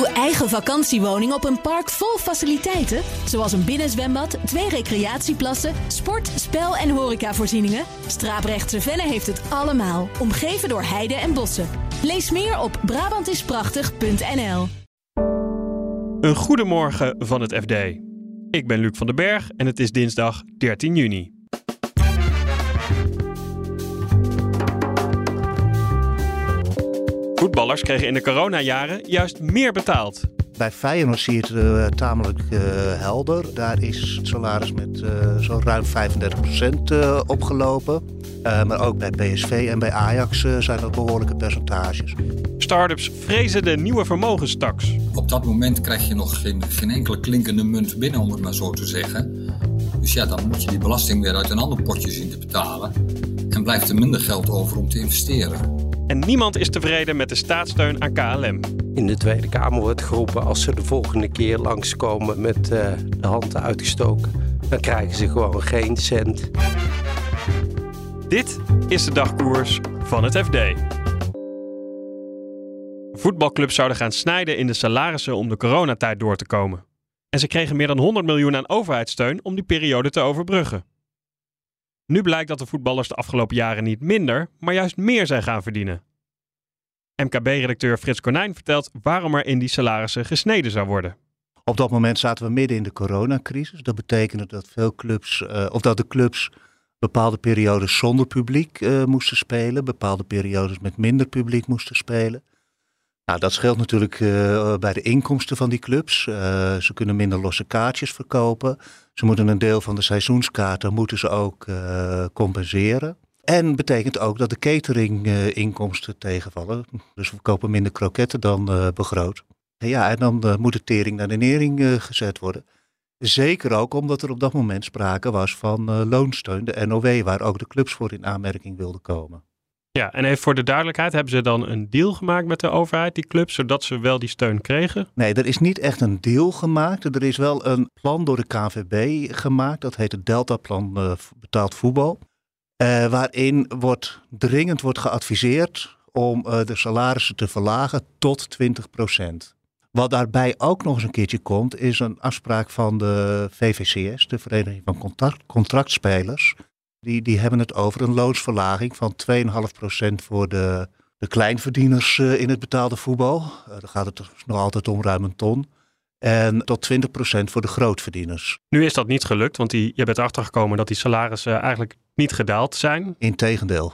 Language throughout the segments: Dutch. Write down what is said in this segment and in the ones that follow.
Uw eigen vakantiewoning op een park vol faciliteiten, zoals een binnenzwembad, twee recreatieplassen, sport, spel en horecavoorzieningen. Straaprechtse Venne heeft het allemaal, omgeven door heide en bossen. Lees meer op Brabantisprachtig.nl. Een goedemorgen van het FD. Ik ben Luc van den Berg en het is dinsdag 13 juni. Voetballers kregen in de coronajaren juist meer betaald. Bij Feyenoord zie je het uh, tamelijk uh, helder. Daar is het salaris met uh, zo'n ruim 35% opgelopen. maar ook bij PSV en bij Ajax zijn dat behoorlijke percentages. Startups vrezen de nieuwe vermogenstaks. Op dat moment krijg je nog geen, geen enkele klinkende munt binnen, om het maar zo te zeggen. Dus ja, dan moet je die belasting weer uit een ander potje zien te betalen. En blijft er minder geld over om te investeren. En niemand is tevreden met de staatssteun aan KLM. In de Tweede Kamer wordt geroepen als ze de volgende keer langskomen met uh, de handen uitgestoken, dan krijgen ze gewoon geen cent. Dit is de dagkoers van het FD. Voetbalclubs zouden gaan snijden in de salarissen om de coronatijd door te komen. En ze kregen meer dan 100 miljoen aan overheidssteun om die periode te overbruggen. Nu blijkt dat de voetballers de afgelopen jaren niet minder, maar juist meer zijn gaan verdienen. MKB-redacteur Frits Konijn vertelt waarom er in die salarissen gesneden zou worden. Op dat moment zaten we midden in de coronacrisis. Dat betekende dat veel clubs, uh, of dat de clubs bepaalde periodes zonder publiek uh, moesten spelen, bepaalde periodes met minder publiek moesten spelen. Nou, dat scheelt natuurlijk uh, bij de inkomsten van die clubs. ze kunnen minder losse kaartjes verkopen. Ze moeten een deel van de seizoenskaarten moeten ze ook uh, compenseren. En betekent ook dat de cateringinkomsten tegenvallen. Dus we kopen minder kroketten dan begroot. En ja, en dan moet de tering naar de nering gezet worden. Zeker ook omdat er op dat moment sprake was van loonsteun, de NOW, waar ook de clubs voor in aanmerking wilden komen. Ja, en even voor de duidelijkheid, hebben ze dan een deal gemaakt met de overheid, die clubs, zodat ze wel die steun kregen? Nee, er is niet echt een deal gemaakt. Er is wel een plan door de KVB gemaakt, dat heet het Deltaplan uh, Betaald Voetbal. Uh, waarin wordt, dringend wordt geadviseerd om uh, de salarissen te verlagen tot 20% Wat daarbij ook nog eens een keertje komt, is een afspraak van de VVCS, de Vereniging van Contract, Contractspelers die, die hebben het over een loonsverlaging van 2,5% voor de, de kleinverdieners uh, in het betaalde voetbal. Uh, dan gaat het nog altijd om ruim een ton. En tot 20% voor de grootverdieners. Nu is dat niet gelukt, want die, je bent erachter gekomen dat die salarissen eigenlijk niet gedaald zijn. Integendeel.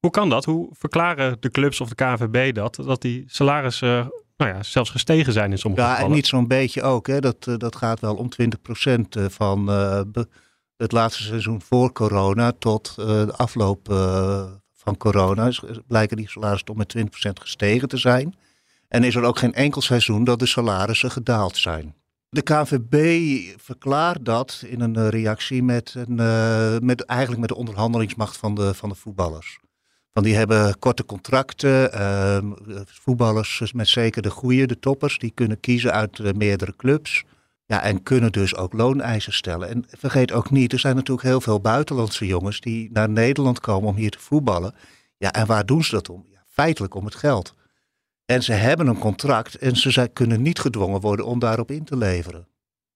Hoe kan dat? Hoe verklaren de clubs of de KNVB dat? Dat die salarissen nou ja, zelfs gestegen zijn in sommige ja, gevallen? Ja, en niet zo'n beetje ook. Hè. Dat, dat gaat wel om 20% van uh, het laatste seizoen voor corona tot uh, de afloop uh, van corona is, blijken die salarissen toch met 20% gestegen te zijn. En is er ook geen enkel seizoen dat de salarissen gedaald zijn. De KVB verklaart dat in een reactie met, een, met eigenlijk met de onderhandelingsmacht van de, van de voetballers. Want die hebben korte contracten. voetballers met zeker de goede, de toppers, die kunnen kiezen uit meerdere clubs. Ja, en kunnen dus ook looneisen stellen. En vergeet ook niet, er zijn natuurlijk heel veel buitenlandse jongens die naar Nederland komen om hier te voetballen. Ja, en waar doen ze dat om? Ja, feitelijk om het geld. En ze hebben een contract en ze kunnen niet gedwongen worden om daarop in te leveren.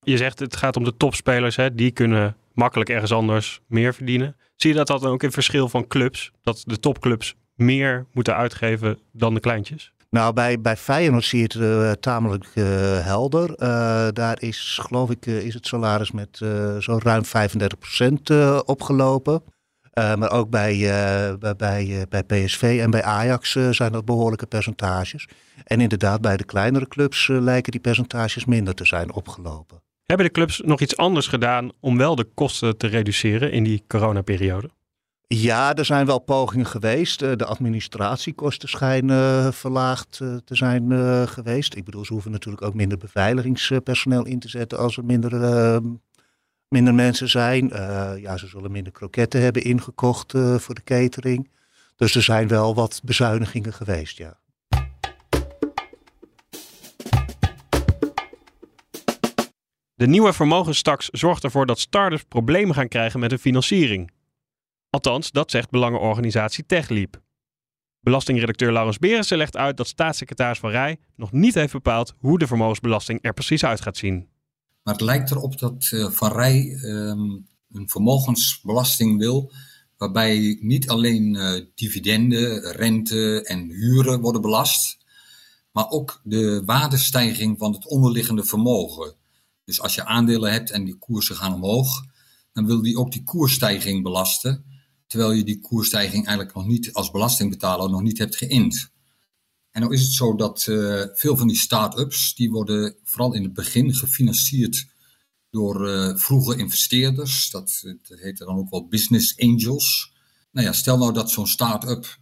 Je zegt het gaat om de topspelers, hè? die kunnen makkelijk ergens anders meer verdienen. Zie je dat dan ook in verschil van clubs? Dat de topclubs meer moeten uitgeven dan de kleintjes? Nou, bij, bij Feyenoord zie je het uh, tamelijk uh, helder. Uh, daar is, geloof ik, is het salaris met zo'n ruim 35% opgelopen. maar ook bij, bij, bij PSV en bij Ajax zijn dat behoorlijke percentages. En inderdaad, bij de kleinere clubs lijken die percentages minder te zijn opgelopen. Hebben de clubs nog iets anders gedaan om wel de kosten te reduceren in die coronaperiode? Ja, er zijn wel pogingen geweest. Eh, de administratiekosten schijnen verlaagd eh, te zijn eh, geweest. Ik bedoel, ze hoeven natuurlijk ook minder beveiligingspersoneel in te zetten als er minder, ehm, minder mensen zijn. ja, ze zullen minder kroketten hebben ingekocht voor de catering. Dus er zijn wel wat bezuinigingen geweest, ja. De nieuwe vermogenstaks zorgt ervoor dat startups problemen gaan krijgen met hun financiering. Althans, dat zegt belangenorganisatie TechLeap. Belastingredacteur Laurens Berensen legt uit dat staatssecretaris Van Rij nog niet heeft bepaald hoe de vermogensbelasting er precies uit gaat zien. Maar het lijkt erop dat uh, Van Rij um, een vermogensbelasting wil waarbij niet alleen uh, dividenden, rente en huren worden belast, maar ook de waardestijging van het onderliggende vermogen. Dus als je aandelen hebt en die koersen gaan omhoog, dan wil die ook die koersstijging belasten, terwijl je die koersstijging eigenlijk nog niet als belastingbetaler nog niet hebt geïnd. En nou is het zo dat uh, veel van die start-ups, die worden vooral in het begin gefinancierd door uh, vroege investeerders. Dat, dat heet dan ook wel business angels. Nou ja, stel nou dat zo'n start-up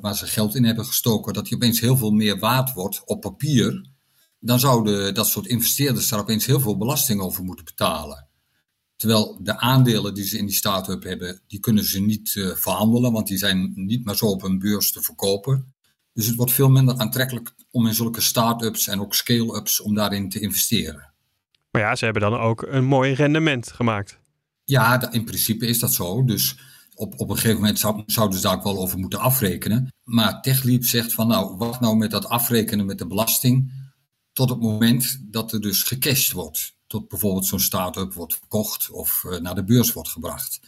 waar ze geld in hebben gestoken, dat die opeens heel veel meer waard wordt op papier. Dan zouden dat soort investeerders daar opeens heel veel belasting over moeten betalen. Terwijl de aandelen die ze in die start-up hebben, die kunnen ze niet uh, verhandelen, want die zijn niet meer zo op een beurs te verkopen. Dus het wordt veel minder aantrekkelijk om in zulke start-ups en ook scale-ups om daarin te investeren. Maar ja, ze hebben dan ook een mooi rendement gemaakt. Ja, in principe is dat zo. Dus op, op een gegeven moment zou, zouden ze daar ook wel over moeten afrekenen. Maar TechLeap zegt van nou, wat nou met dat afrekenen met de belasting tot het moment dat er dus gecashed wordt. Tot bijvoorbeeld zo'n start-up wordt verkocht of uh, naar de beurs wordt gebracht.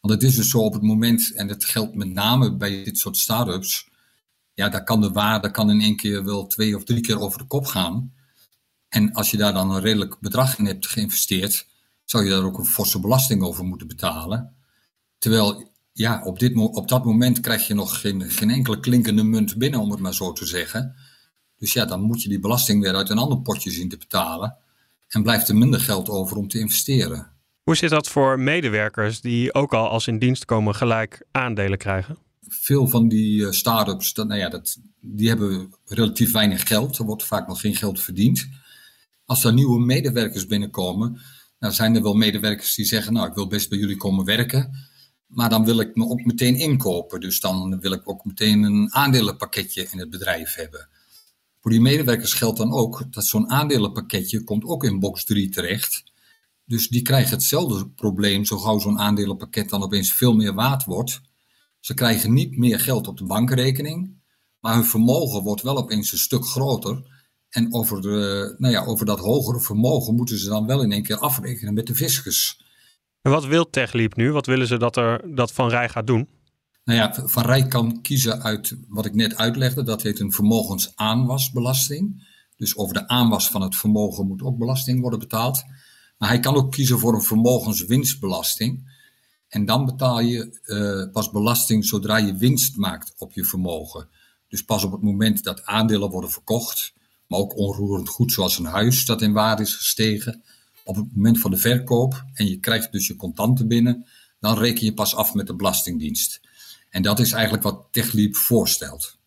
Want het is dus zo op het moment, en dat geldt met name bij dit soort start-ups, ja, daar kan de waarde kan in één keer wel twee of drie keer over de kop gaan. En als je daar dan een redelijk bedrag in hebt geïnvesteerd, zou je daar ook een forse belasting over moeten betalen. Terwijl, ja, op, dit, op dat moment krijg je nog geen, geen enkele klinkende munt binnen, om het maar zo te zeggen. Dus ja, dan moet je die belasting weer uit een ander potje zien te betalen. En blijft er minder geld over om te investeren. Hoe zit dat voor medewerkers die ook al als in dienst komen gelijk aandelen krijgen? Veel van die uh, start-ups, dat, nou ja, dat, die hebben relatief weinig geld. Er wordt vaak nog geen geld verdiend. Als er nieuwe medewerkers binnenkomen, dan zijn er wel medewerkers die zeggen, nou ik wil best bij jullie komen werken. Maar dan wil ik me ook meteen inkopen. Dus dan wil ik ook meteen een aandelenpakketje in het bedrijf hebben. Voor die medewerkers geldt dan ook dat zo'n aandelenpakketje komt ook in box 3 terecht. Dus die krijgen hetzelfde probleem zo gauw zo'n aandelenpakket dan opeens veel meer waard wordt. Ze krijgen niet meer geld op de bankrekening, maar hun vermogen wordt wel opeens een stuk groter. En over, de, nou ja, over dat hogere vermogen moeten ze dan wel in één keer afrekenen met de fiscus. En wat wil TechLeap nu? Wat willen ze dat, er, dat Van Rij gaat doen? Nou ja, Van Rij kan kiezen uit wat ik net uitlegde. Dat heet een vermogensaanwasbelasting. Dus over de aanwas van het vermogen moet ook belasting worden betaald. Maar hij kan ook kiezen voor een vermogenswinstbelasting. En dan betaal je uh, pas belasting zodra je winst maakt op je vermogen. Dus pas op het moment dat aandelen worden verkocht, maar ook onroerend goed zoals een huis dat in waarde is gestegen, op het moment van de verkoop en je krijgt dus je contanten binnen, dan reken je pas af met de Belastingdienst. En dat is eigenlijk wat TechLeap voorstelt.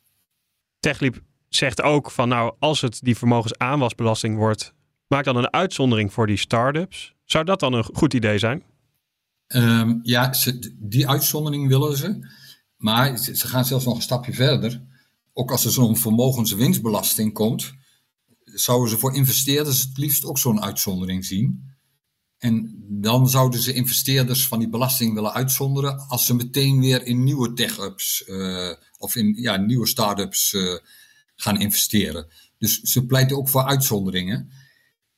TechLeap zegt ook van nou, als het die vermogensaanwasbelasting wordt, maak dan een uitzondering voor die start-ups. Zou dat dan een goed idee zijn? Um, ja, ze, die uitzondering willen ze. Maar ze, ze gaan zelfs nog een stapje verder. Ook als er zo'n vermogenswinstbelasting komt, zouden ze voor investeerders het liefst ook zo'n uitzondering zien. En dan zouden ze investeerders van die belasting willen uitzonderen als ze meteen weer in nieuwe tech-ups uh, of in ja, nieuwe start-ups uh, gaan investeren. Dus ze pleiten ook voor uitzonderingen.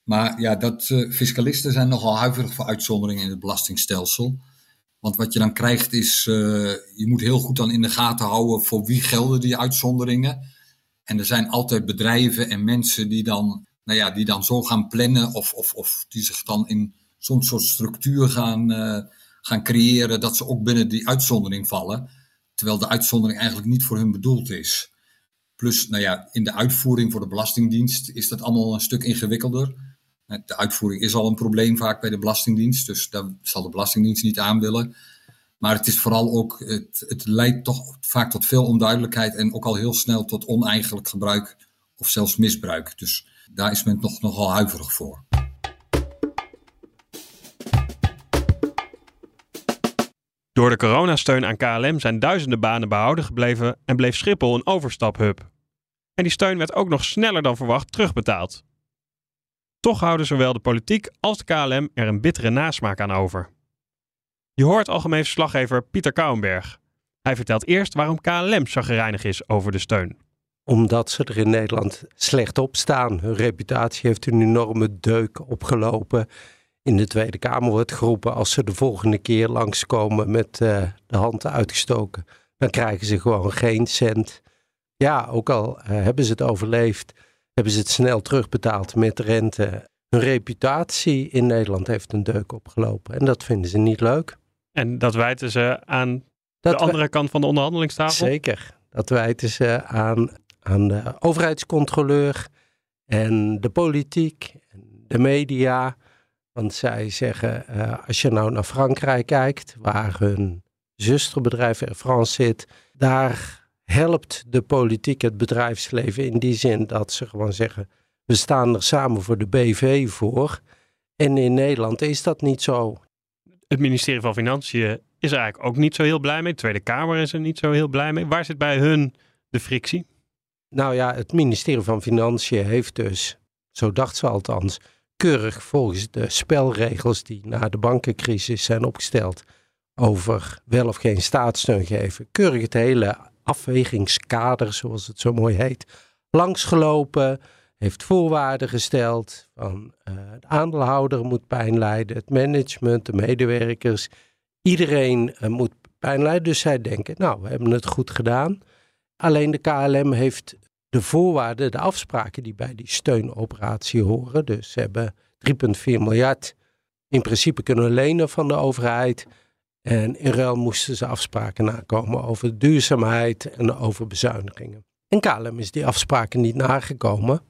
Maar ja, dat, uh, fiscalisten zijn nogal huiverig voor uitzonderingen in het belastingstelsel. Want wat je dan krijgt is, je moet heel goed dan in de gaten houden voor wie gelden die uitzonderingen. En er zijn altijd bedrijven en mensen die dan, nou ja, die dan zo gaan plannen of, of, of die zich dan in zo'n soort structuur gaan, uh, gaan creëren dat ze ook binnen die uitzondering vallen. Terwijl de uitzondering eigenlijk niet voor hun bedoeld is. Plus, nou ja, in de uitvoering voor de Belastingdienst is dat allemaal een stuk ingewikkelder. De uitvoering is al een probleem vaak bij de Belastingdienst, dus daar zal de Belastingdienst niet aan willen. Maar het is vooral ook, het, het leidt toch vaak tot veel onduidelijkheid en ook al heel snel tot oneigenlijk gebruik of zelfs misbruik. Dus daar is men toch nogal huiverig voor. Door de coronasteun aan KLM zijn duizenden banen behouden gebleven en bleef Schiphol een overstaphub. En die steun werd ook nog sneller dan verwacht terugbetaald. Toch houden zowel de politiek als de KLM er een bittere nasmaak aan over. Je hoort algemeen verslaggever Pieter Kouwenberg. Hij vertelt eerst waarom KLM chagrijnig is over de steun. Omdat ze er in Nederland slecht op staan. Hun reputatie heeft een enorme deuk opgelopen. In de Tweede Kamer wordt geroepen als ze de volgende keer langskomen met uh, de handen uitgestoken. Dan krijgen ze gewoon geen cent. Ja, ook al uh, hebben ze het overleefd, hebben ze het snel terugbetaald met rente. Hun reputatie in Nederland heeft een deuk opgelopen. En dat vinden ze niet leuk. En dat wijten ze aan de andere kant van de onderhandelingstafel? Zeker. Dat wijten ze aan, aan de overheidscontroleur en de politiek en de media. Want zij zeggen, uh, als je nou naar Frankrijk kijkt, waar hun zusterbedrijf Air France zit, daar helpt de politiek het bedrijfsleven in die zin dat ze gewoon zeggen, we staan er samen voor de BV voor. En in Nederland is dat niet zo. Het ministerie van Financiën is er eigenlijk ook niet zo heel blij mee. De Tweede Kamer is er niet zo heel blij mee. Waar zit bij hun de frictie? Nou ja, het ministerie van Financiën heeft dus, zo dacht ze althans, keurig volgens de spelregels die na de bankencrisis zijn opgesteld over wel of geen staatssteun geven, keurig het hele afwegingskader, zoals het zo mooi heet, langsgelopen, heeft voorwaarden gesteld van uh, de aandeelhouder moet pijn lijden, het management, de medewerkers, Iedereen uh, moet pijn lijden. Dus zij denken, nou, we hebben het goed gedaan. Alleen de KLM heeft de voorwaarden, de afspraken die bij die steunoperatie horen. Dus ze hebben 3,4 miljard in principe kunnen lenen van de overheid. En in ruil moesten ze afspraken nakomen over duurzaamheid en over bezuinigingen. En KLM is die afspraken niet nagekomen.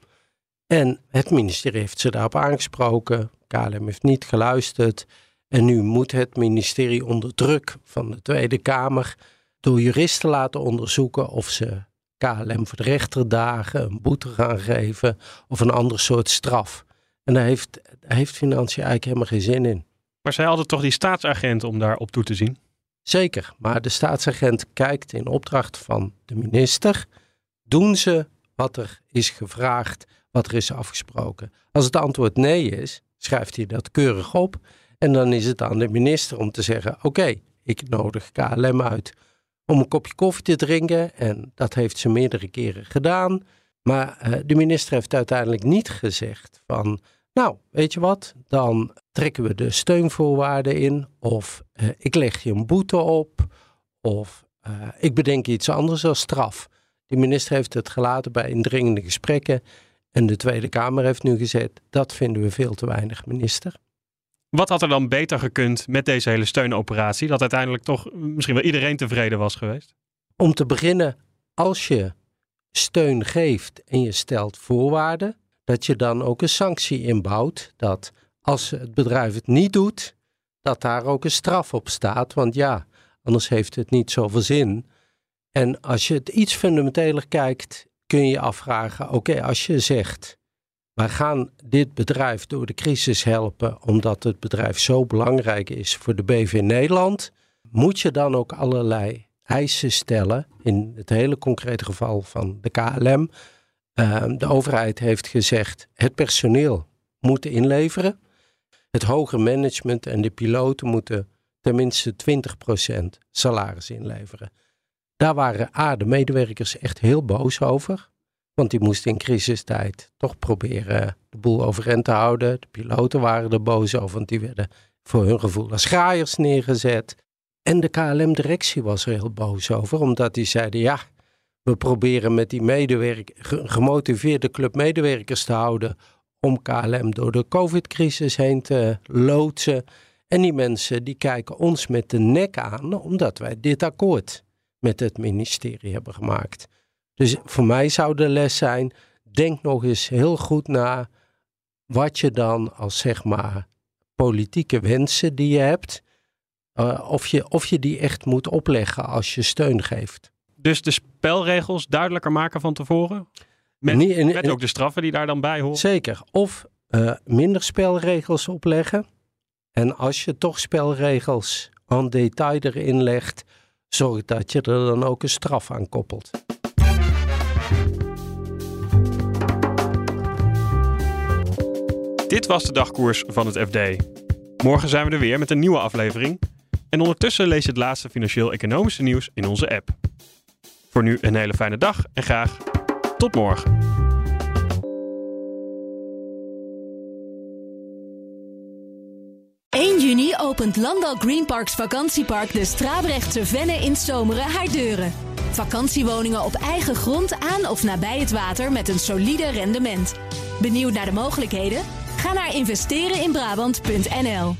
En het ministerie heeft ze daarop aangesproken. KLM heeft niet geluisterd. En nu moet het ministerie onder druk van de Tweede Kamer door juristen laten onderzoeken of ze KLM voor de rechter dagen, een boete gaan geven of een ander soort straf. En daar heeft, daar heeft Financiën eigenlijk helemaal geen zin in. Maar zij hadden toch die staatsagent om daar op toe te zien? Zeker, maar de staatsagent kijkt in opdracht van de minister. Doen ze wat er is gevraagd, wat er is afgesproken? Als het antwoord nee is, schrijft hij dat keurig op en dan is het aan de minister om te zeggen: Oké, ik nodig KLM uit om een kopje koffie te drinken. En dat heeft ze meerdere keren gedaan. Maar uh, de minister heeft uiteindelijk niet gezegd van. Nou, weet je wat? Dan trekken we de steunvoorwaarden in. Of uh, ik leg je een boete op. Of uh, ik bedenk iets anders als straf. De minister heeft het gelaten bij indringende gesprekken. En de Tweede Kamer heeft nu gezegd: dat vinden we veel te weinig, minister. Wat had er dan beter gekund met deze hele steunoperatie? Dat uiteindelijk toch misschien wel iedereen tevreden was geweest? Om te beginnen, als je steun geeft en je stelt voorwaarden, dat je dan ook een sanctie inbouwt. Dat als het bedrijf het niet doet, dat daar ook een straf op staat. Want ja, anders heeft het niet zoveel zin. En als je het iets fundamenteler kijkt, kun je je afvragen: oké, als je zegt wij gaan dit bedrijf door de crisis helpen omdat het bedrijf zo belangrijk is voor de BV Nederland. Moet je dan ook allerlei eisen stellen, in het hele concrete geval van de KLM. Ehm, de overheid heeft gezegd het personeel moet inleveren. Het hoger management en de piloten moeten tenminste 20% salaris inleveren. Daar waren A, de medewerkers echt heel boos over. Want die moesten in crisistijd toch proberen de boel overeind te houden. De piloten waren er boos over, want die werden voor hun gevoel als graaiers neergezet. En de KLM-directie was er heel boos over, omdat die zeiden: ja, we proberen met die medewerker, gemotiveerde club medewerkers te houden om KLM door de COVID-crisis heen te loodsen. En die mensen die kijken ons met de nek aan, omdat wij dit akkoord met het ministerie hebben gemaakt. Dus voor mij zou de les zijn: denk nog eens heel goed na wat je dan als zeg maar politieke wensen die je hebt, uh, of, je, of je die echt moet opleggen als je steun geeft. Dus de spelregels duidelijker maken van tevoren? Met, met ook de straffen die daar dan bij horen? Zeker. Of uh, minder spelregels opleggen. En als je toch spelregels aan detail erin legt, zorg dat je er dan ook een straf aan koppelt. Dit was de dagkoers van het FD. Morgen zijn we er weer met een nieuwe aflevering. En ondertussen lees je het laatste financieel-economische nieuws in onze app. Voor nu een hele fijne dag en graag tot morgen. juni opent Landal Greenparks vakantiepark de Strabrechtse Venne in Zomeren haar deuren. Vakantiewoningen op eigen grond aan of nabij het water met een solide rendement. Benieuwd naar de mogelijkheden? Ga naar investereninbrabant.nl